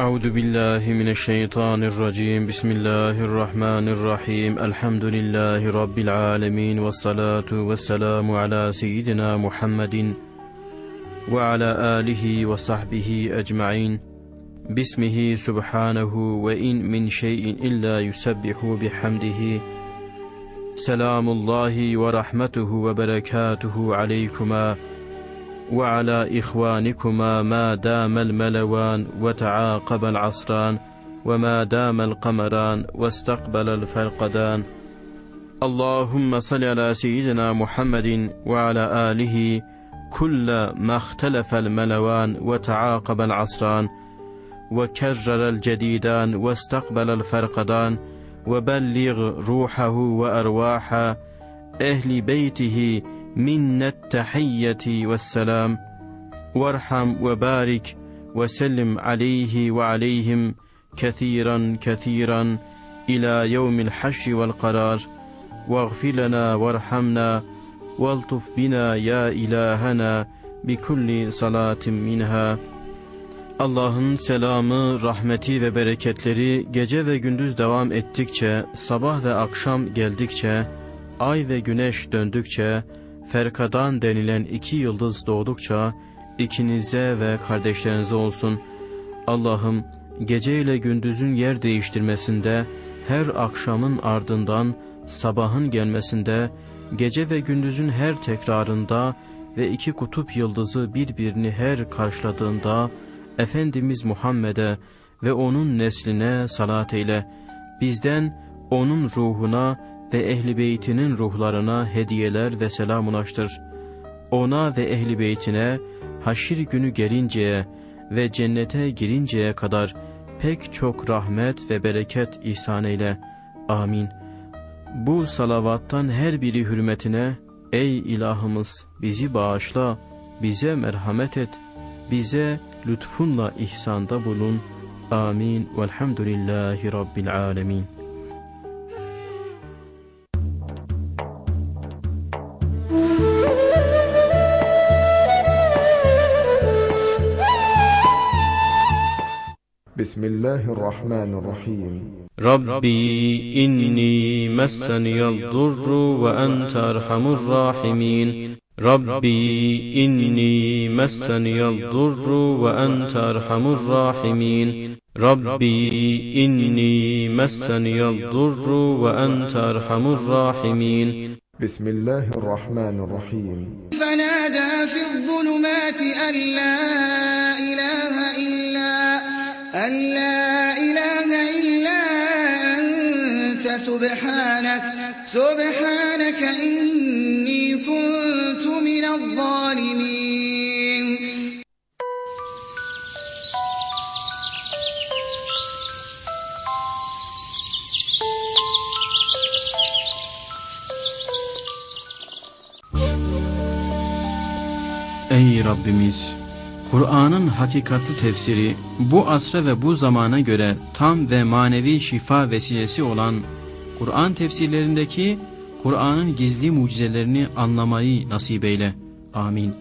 أعوذ بالله من الشيطان الرجيم. بسم الله الرحمن الرحيم. الحمد لله رب العالمين والصلاة والسلام على سيدنا محمد وعلى آله وصحبه أجمعين. باسمه سبحانه وإن من شيء إلا يسبح بحمده. سلام الله ورحمته وبركاته عليكما. وعلى إخوانكما ما دام الملوان وتعاقب العصران وما دام القمران واستقبل الفرقدان. اللهم صل على سيدنا محمد وعلى آله كل ما اختلف الملوان وتعاقب العصران وكرر الجديدان واستقبل الفرقدان وبلغ روحه وأرواح أهل بيته منا التحية والسلام وارحم وبارك وسلم عليه وعليهم كثيرا كثيرا إلى يوم الحشر والقرار. واغفر لنا وارحمنا والطف بنا يا إلهنا بكل صلاة منها. Allah'ın selamı, rahmeti ve bereketleri gece ve gündüz devam ettikçe, sabah ve akşam geldikçe, ay ve güneş döndükçe, Ferkadan denilen iki yıldız doğdukça ikinize ve kardeşlerinize olsun. Allah'ım gece ile gündüzün yer değiştirmesinde, her akşamın ardından sabahın gelmesinde, gece ve gündüzün her tekrarında ve iki kutup yıldızı birbirini her karşıladığında, Efendimiz Muhammed'e ve onun nesline salat eyle. Bizden onun ruhuna ve ehli beytinin ruhlarına hediyeler ve selam ulaştır. Ona ve ehli beytine haşir günü gelinceye ve cennete girinceye kadar pek çok rahmet ve bereket ihsan eyle. Amin. Bu salavattan her biri hürmetine, ey ilahımız bizi bağışla, bize merhamet et, bize lütfunla ihsanda bulun. Amin. Velhamdülillahi Rabbil alemin. بسم الله الرحمن الرحيم ربي إني مسني الضر وأنت أرحم الراحمين ربي إني مسني الضر وأنت أرحم الراحمين ربي إني مسني الضر وأنت أرحم الراحمين بسم الله الرحمن الرحيم فنادى في الظلمات أن لا إله إلا أن لا إله إلا أنت سبحانك سبحانك إني كنت من الظالمين Ey Rabbimiz! Kur'an'ın hakikatli tefsiri bu asra ve bu zamana göre tam ve manevi şifa vesilesi olan Kur'an tefsirlerindeki Kur'an'ın gizli mucizelerini anlamayı nasip eyle. Amin.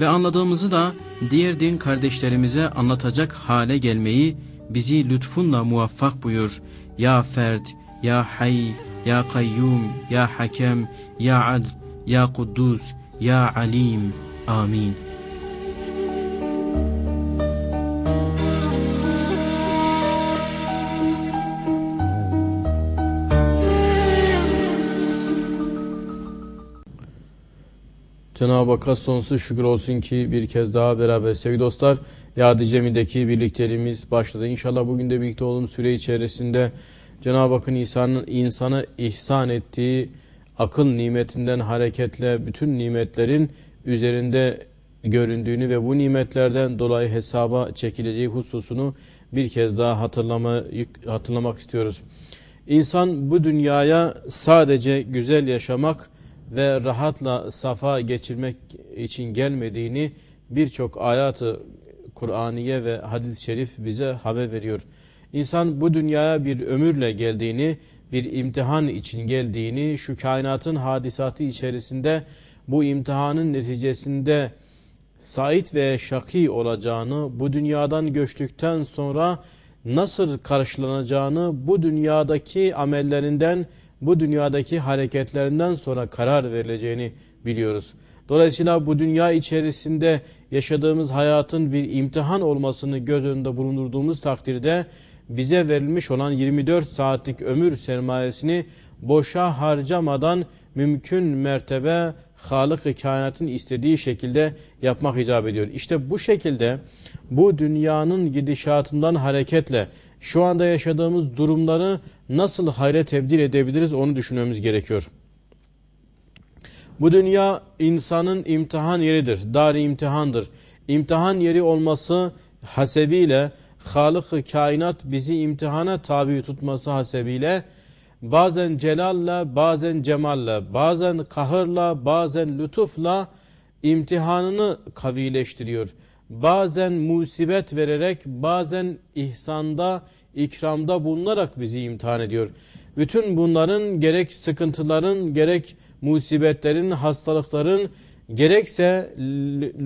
Ve anladığımızı da diğer din kardeşlerimize anlatacak hale gelmeyi bizi lütfunla muvaffak buyur. Ya Ferd, Ya Hay, Ya Kayyum, Ya Hakem, Ya Adl, Ya Kuddus, Ya Alim. Amin. Cenab-ı Hakk'a sonsuz şükür olsun ki bir kez daha beraber sevgili dostlar Yadi Cemi'deki birlikteliğimiz başladı. İnşallah bugün de birlikte olduğumuz süre içerisinde Cenab-ı Hakk'ın insanın, insana ihsan ettiği akıl nimetinden hareketle bütün nimetlerin üzerinde göründüğünü ve bu nimetlerden dolayı hesaba çekileceği hususunu bir kez daha hatırlama, hatırlamak istiyoruz. İnsan bu dünyaya sadece güzel yaşamak ve rahatla safa geçirmek için gelmediğini birçok ayatı Kur'aniye ve hadis-i şerif bize haber veriyor. İnsan bu dünyaya bir ömürle geldiğini, bir imtihan için geldiğini, şu kainatın hadisatı içerisinde bu imtihanın neticesinde sait ve şaki olacağını, bu dünyadan göçtükten sonra nasıl karşılanacağını bu dünyadaki amellerinden, bu dünyadaki hareketlerinden sonra karar verileceğini biliyoruz. Dolayısıyla bu dünya içerisinde yaşadığımız hayatın bir imtihan olmasını göz önünde bulundurduğumuz takdirde bize verilmiş olan 24 saatlik ömür sermayesini boşa harcamadan mümkün mertebe Halık-ı kainatın istediği şekilde yapmak icap ediyor. İşte bu şekilde bu dünyanın gidişatından hareketle şu anda yaşadığımız durumları nasıl hayre tebdil edebiliriz onu düşünmemiz gerekiyor. Bu dünya insanın imtihan yeridir, dar imtihandır. İmtihan yeri olması hasebiyle Halık-ı kainat bizi imtihana tabi tutması hasebiyle bazen celalla, bazen cemalla, bazen kahırla, bazen lütufla imtihanını kavileştiriyor. Bazen musibet vererek, bazen ihsanda, ikramda bulunarak bizi imtihan ediyor. Bütün bunların gerek sıkıntıların, gerek musibetlerin, hastalıkların, gerekse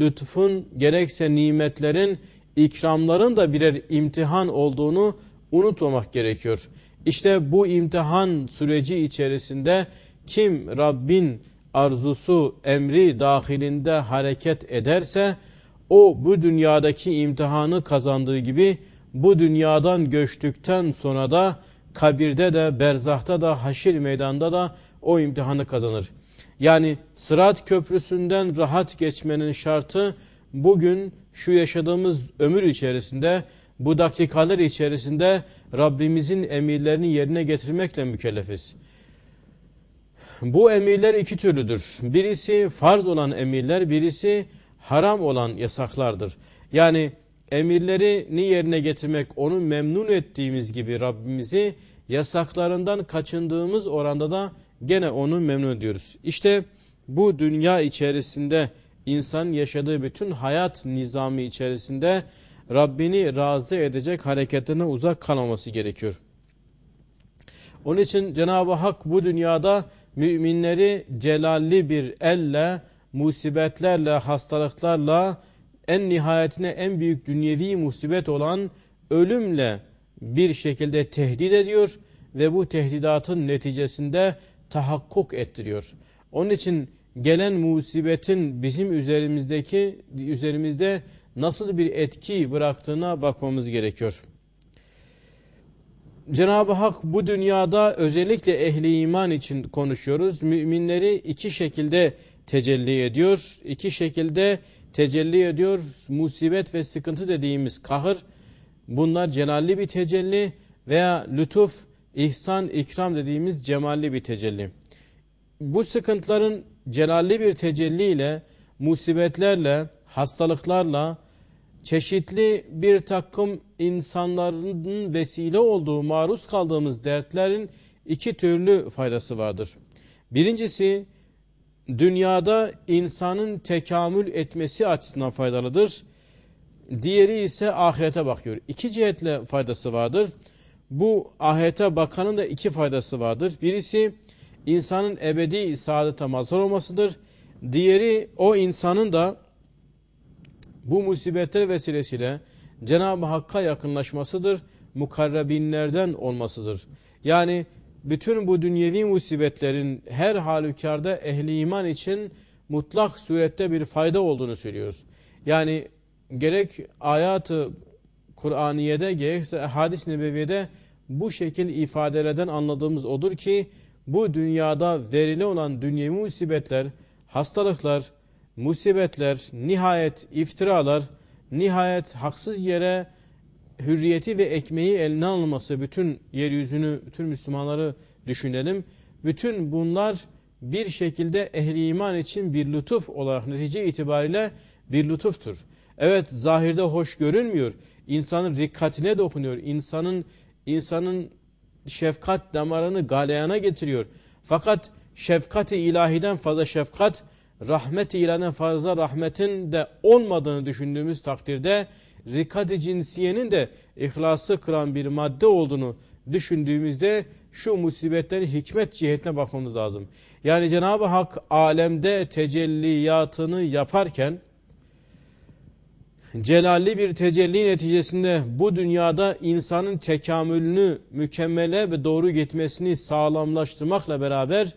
lütfun, gerekse nimetlerin, ikramların da birer imtihan olduğunu unutmamak gerekiyor. İşte bu imtihan süreci içerisinde kim Rabbin arzusu, emri dahilinde hareket ederse o bu dünyadaki imtihanı kazandığı gibi bu dünyadan göçtükten sonra da kabirde de berzahta da haşir meydanda da o imtihanı kazanır. Yani sırat köprüsünden rahat geçmenin şartı bugün şu yaşadığımız ömür içerisinde bu dakikalar içerisinde Rabbimizin emirlerini yerine getirmekle mükellefiz. Bu emirler iki türlüdür. Birisi farz olan emirler, birisi haram olan yasaklardır. Yani emirlerini yerine getirmek, onu memnun ettiğimiz gibi Rabbimizi yasaklarından kaçındığımız oranda da gene onu memnun ediyoruz. İşte bu dünya içerisinde insan yaşadığı bütün hayat nizamı içerisinde Rabbini razı edecek hareketine uzak kalmaması gerekiyor. Onun için Cenab-ı Hak bu dünyada müminleri celalli bir elle, musibetlerle, hastalıklarla, en nihayetine en büyük dünyevi musibet olan ölümle bir şekilde tehdit ediyor ve bu tehdidatın neticesinde tahakkuk ettiriyor. Onun için gelen musibetin bizim üzerimizdeki üzerimizde nasıl bir etki bıraktığına bakmamız gerekiyor. Cenab-ı Hak bu dünyada özellikle ehli iman için konuşuyoruz. Müminleri iki şekilde tecelli ediyor. İki şekilde tecelli ediyor. Musibet ve sıkıntı dediğimiz kahır bunlar celalli bir tecelli veya lütuf, ihsan, ikram dediğimiz cemalli bir tecelli. Bu sıkıntıların celalli bir tecelli ile musibetlerle, hastalıklarla, çeşitli bir takım insanların vesile olduğu, maruz kaldığımız dertlerin iki türlü faydası vardır. Birincisi, dünyada insanın tekamül etmesi açısından faydalıdır. Diğeri ise ahirete bakıyor. İki cihetle faydası vardır. Bu ahirete bakanın da iki faydası vardır. Birisi insanın ebedi saadete mazhar olmasıdır. Diğeri o insanın da bu musibetler vesilesiyle Cenab-ı Hakk'a yakınlaşmasıdır, mukarrabinlerden olmasıdır. Yani bütün bu dünyevi musibetlerin her halükarda ehli iman için mutlak surette bir fayda olduğunu söylüyoruz. Yani gerek ayatı Kur'aniye'de gerekse hadis-i nebeviyede bu şekil ifadelerden anladığımız odur ki bu dünyada verili olan dünyevi musibetler, hastalıklar, musibetler, nihayet iftiralar, nihayet haksız yere hürriyeti ve ekmeği eline alınması bütün yeryüzünü, bütün Müslümanları düşünelim. Bütün bunlar bir şekilde ehli iman için bir lütuf olarak netice itibariyle bir lütuftur. Evet zahirde hoş görünmüyor. İnsanın rikkatine dokunuyor. İnsanın insanın şefkat damarını galeyana getiriyor. Fakat şefkati ilahiden fazla şefkat rahmet ilana fazla rahmetin de olmadığını düşündüğümüz takdirde rikad-i cinsiyenin de ihlası kıran bir madde olduğunu düşündüğümüzde şu musibetlerin hikmet cihetine bakmamız lazım. Yani Cenab-ı Hak alemde tecelliyatını yaparken celalli bir tecelli neticesinde bu dünyada insanın tekamülünü mükemmele ve doğru gitmesini sağlamlaştırmakla beraber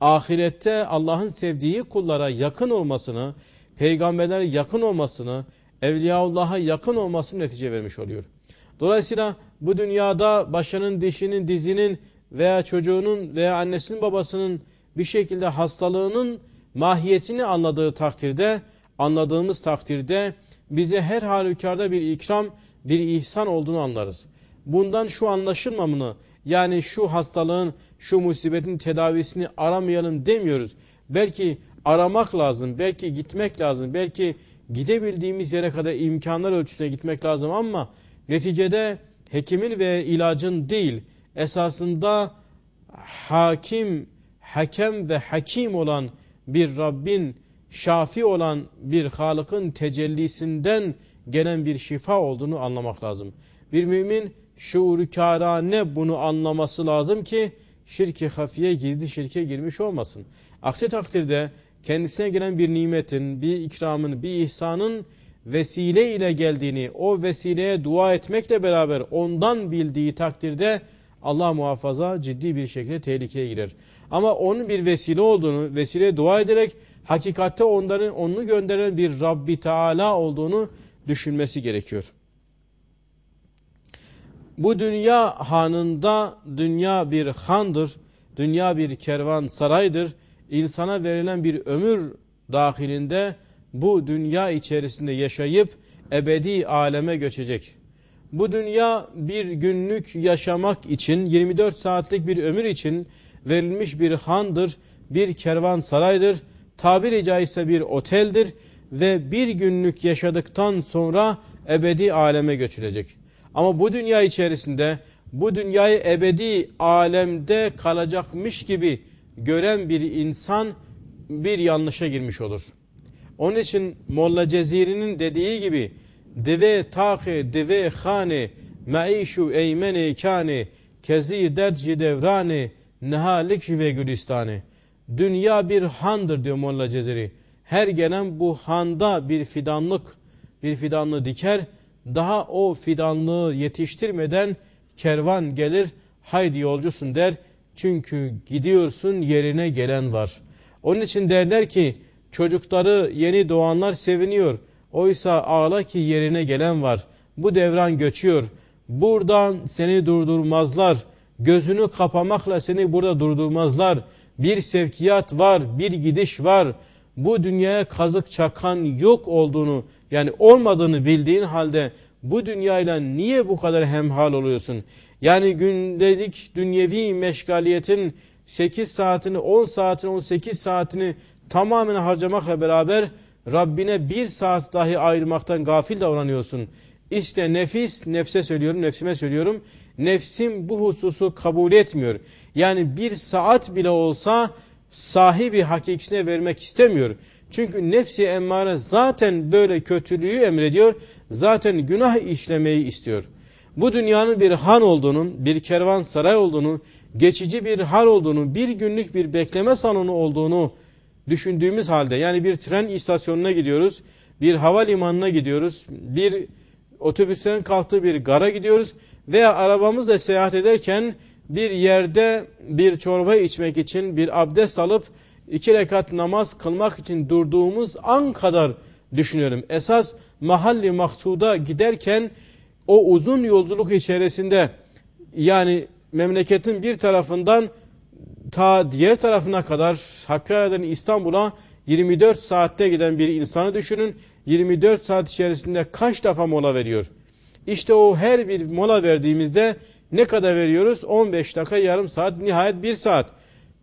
ahirette Allah'ın sevdiği kullara yakın olmasını, peygamberlere yakın olmasını, Evliyaullah'a yakın olmasını netice vermiş oluyor. Dolayısıyla bu dünyada başının, dişinin, dizinin veya çocuğunun veya annesinin babasının bir şekilde hastalığının mahiyetini anladığı takdirde, anladığımız takdirde bize her halükarda bir ikram, bir ihsan olduğunu anlarız. Bundan şu anlaşılmamını yani şu hastalığın, şu musibetin tedavisini aramayalım demiyoruz. Belki aramak lazım, belki gitmek lazım, belki gidebildiğimiz yere kadar imkanlar ölçüsüne gitmek lazım ama neticede hekimin ve ilacın değil, esasında hakim, hakem ve hakim olan bir Rabbin, şafi olan bir Halık'ın tecellisinden gelen bir şifa olduğunu anlamak lazım. Bir mümin şuurkârane bunu anlaması lazım ki şirki hafiye gizli şirke girmiş olmasın. Aksi takdirde kendisine gelen bir nimetin, bir ikramın, bir ihsanın vesile ile geldiğini, o vesileye dua etmekle beraber ondan bildiği takdirde Allah muhafaza ciddi bir şekilde tehlikeye girer. Ama onun bir vesile olduğunu, vesile dua ederek hakikatte onların onu gönderen bir Rabbi Teala olduğunu düşünmesi gerekiyor. Bu dünya hanında dünya bir handır, dünya bir kervan saraydır. İnsana verilen bir ömür dahilinde bu dünya içerisinde yaşayıp ebedi aleme göçecek. Bu dünya bir günlük yaşamak için 24 saatlik bir ömür için verilmiş bir handır, bir kervan saraydır, tabiri caizse bir oteldir ve bir günlük yaşadıktan sonra ebedi aleme göçülecek. Ama bu dünya içerisinde bu dünyayı ebedi alemde kalacakmış gibi gören bir insan bir yanlışa girmiş olur. Onun için Molla Ceziri'nin dediği gibi deve tahe deve hane maişu eymene kane kezi derci devrane nehalik ve gülistane. Dünya bir handır diyor Molla Ceziri. Her gelen bu handa bir fidanlık, bir fidanlığı diker. Daha o fidanlığı yetiştirmeden kervan gelir, haydi yolcusun der. Çünkü gidiyorsun yerine gelen var. Onun için derler ki çocukları yeni doğanlar seviniyor. Oysa ağla ki yerine gelen var. Bu devran göçüyor. Buradan seni durdurmazlar. Gözünü kapamakla seni burada durdurmazlar. Bir sevkiyat var, bir gidiş var. Bu dünyaya kazık çakan yok olduğunu yani olmadığını bildiğin halde bu dünyayla niye bu kadar hemhal oluyorsun? Yani gündelik dünyevi meşgaliyetin 8 saatini, 10 saatini, 18 saatini tamamen harcamakla beraber Rabbine bir saat dahi ayırmaktan gafil davranıyorsun. İşte nefis, nefse söylüyorum, nefsime söylüyorum. Nefsim bu hususu kabul etmiyor. Yani bir saat bile olsa sahibi hakikisine vermek istemiyor. Çünkü nefsi emmare zaten böyle kötülüğü emrediyor. Zaten günah işlemeyi istiyor. Bu dünyanın bir han olduğunun, bir kervan saray olduğunu, geçici bir hal olduğunu, bir günlük bir bekleme salonu olduğunu düşündüğümüz halde yani bir tren istasyonuna gidiyoruz, bir havalimanına gidiyoruz, bir otobüslerin kalktığı bir gara gidiyoruz veya arabamızla seyahat ederken bir yerde bir çorba içmek için bir abdest alıp iki rekat namaz kılmak için durduğumuz an kadar düşünüyorum. Esas mahalli maksuda giderken o uzun yolculuk içerisinde yani memleketin bir tarafından ta diğer tarafına kadar Hakkari'den İstanbul'a 24 saatte giden bir insanı düşünün. 24 saat içerisinde kaç defa mola veriyor? İşte o her bir mola verdiğimizde ne kadar veriyoruz? 15 dakika, yarım saat, nihayet 1 saat.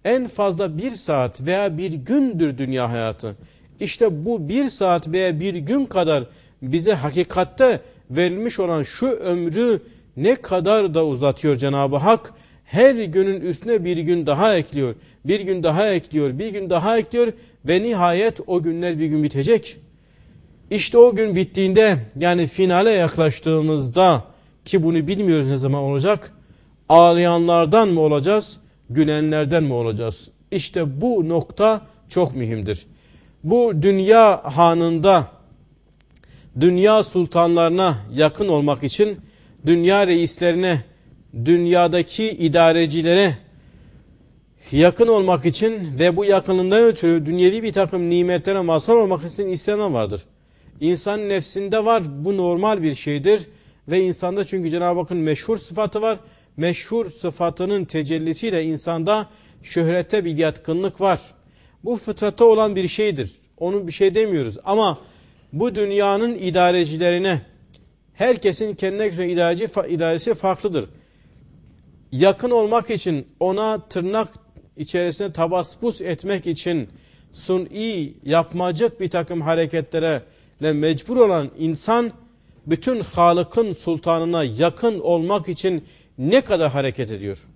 En fazla 1 saat veya bir gündür dünya hayatı. İşte bu 1 saat veya bir gün kadar bize hakikatte verilmiş olan şu ömrü ne kadar da uzatıyor Cenab-ı Hak. Her günün üstüne bir gün daha ekliyor. Bir gün daha ekliyor. Bir gün daha ekliyor. Ve nihayet o günler bir gün bitecek. İşte o gün bittiğinde yani finale yaklaştığımızda ki bunu bilmiyoruz ne zaman olacak. Ağlayanlardan mı olacağız? Gülenlerden mi olacağız? İşte bu nokta çok mühimdir. Bu dünya hanında dünya sultanlarına yakın olmak için, dünya reislerine, dünyadaki idarecilere yakın olmak için ve bu yakınlığından ötürü dünyevi bir takım nimetlere mazhar olmak için isteyen vardır. İnsan nefsinde var bu normal bir şeydir ve insanda çünkü Cenab-ı Hakk'ın meşhur sıfatı var. Meşhur sıfatının tecellisiyle insanda şöhrete bir yatkınlık var. Bu fıtrata olan bir şeydir. Onun bir şey demiyoruz ama dünyanın idarecilerine herkesin kendine göre idareci, idaresi farklıdır. Yakın olmak için ona tırnak içerisine tabaspus etmek için suni yapmacık bir takım hareketlere mecbur olan insan bütün Halık'ın sultanına yakın olmak için ne kadar hareket ediyor?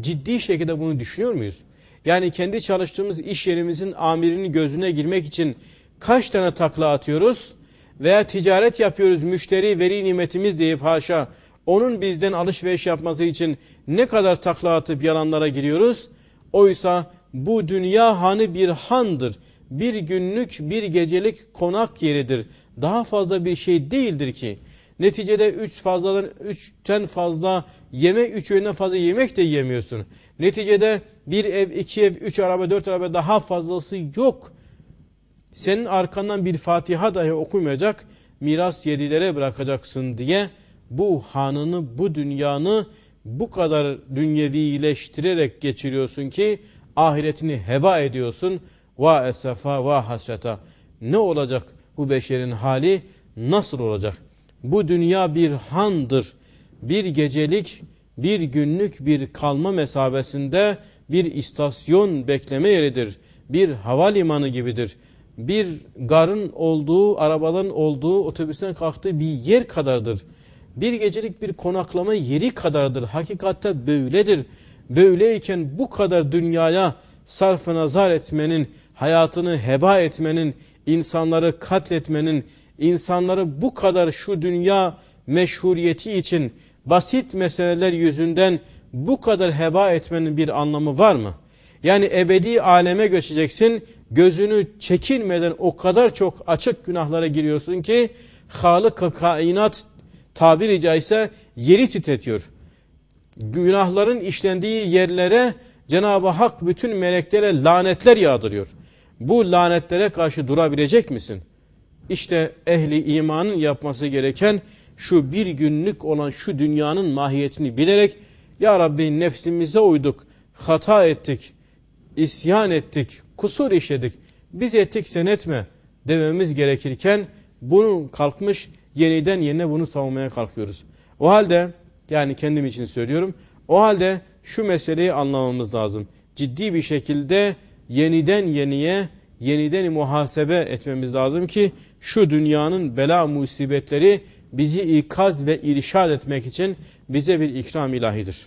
Ciddi şekilde bunu düşünüyor muyuz? Yani kendi çalıştığımız iş yerimizin amirinin gözüne girmek için kaç tane takla atıyoruz? Veya ticaret yapıyoruz müşteri veri nimetimiz deyip haşa onun bizden alışveriş yapması için ne kadar takla atıp yalanlara giriyoruz? Oysa bu dünya hanı bir handır. Bir günlük bir gecelik konak yeridir. Daha fazla bir şey değildir ki. Neticede üç fazladan üçten fazla yemek, üç öğünden fazla yemek de yemiyorsun. Neticede bir ev, iki ev, üç araba, dört araba daha fazlası yok. Senin arkandan bir Fatiha dahi okumayacak, miras yedilere bırakacaksın diye bu hanını, bu dünyanı bu kadar dünyevileştirerek geçiriyorsun ki ahiretini heba ediyorsun. Va esefa va hasreta. Ne olacak bu beşerin hali? Nasıl olacak? Bu dünya bir handır. Bir gecelik, bir günlük bir kalma mesabesinde bir istasyon bekleme yeridir. Bir havalimanı gibidir. Bir garın olduğu, arabaların olduğu, otobüsten kalktığı bir yer kadardır bir gecelik bir konaklama yeri kadardır. Hakikatte böyledir. Böyleyken bu kadar dünyaya sarfı nazar etmenin, hayatını heba etmenin, insanları katletmenin, insanları bu kadar şu dünya meşhuriyeti için basit meseleler yüzünden bu kadar heba etmenin bir anlamı var mı? Yani ebedi aleme göçeceksin, gözünü çekinmeden o kadar çok açık günahlara giriyorsun ki Halık kainat tabiri caizse yeri titretiyor. Günahların işlendiği yerlere Cenab-ı Hak bütün meleklere lanetler yağdırıyor. Bu lanetlere karşı durabilecek misin? İşte ehli imanın yapması gereken şu bir günlük olan şu dünyanın mahiyetini bilerek Ya Rabbi nefsimize uyduk, hata ettik, isyan ettik, kusur işledik. Biz ettik sen etme dememiz gerekirken bunun kalkmış yeniden yerine bunu savunmaya kalkıyoruz. O halde yani kendim için söylüyorum. O halde şu meseleyi anlamamız lazım. Ciddi bir şekilde yeniden yeniye, yeniden muhasebe etmemiz lazım ki şu dünyanın bela musibetleri bizi ikaz ve irşad etmek için bize bir ikram ilahidir.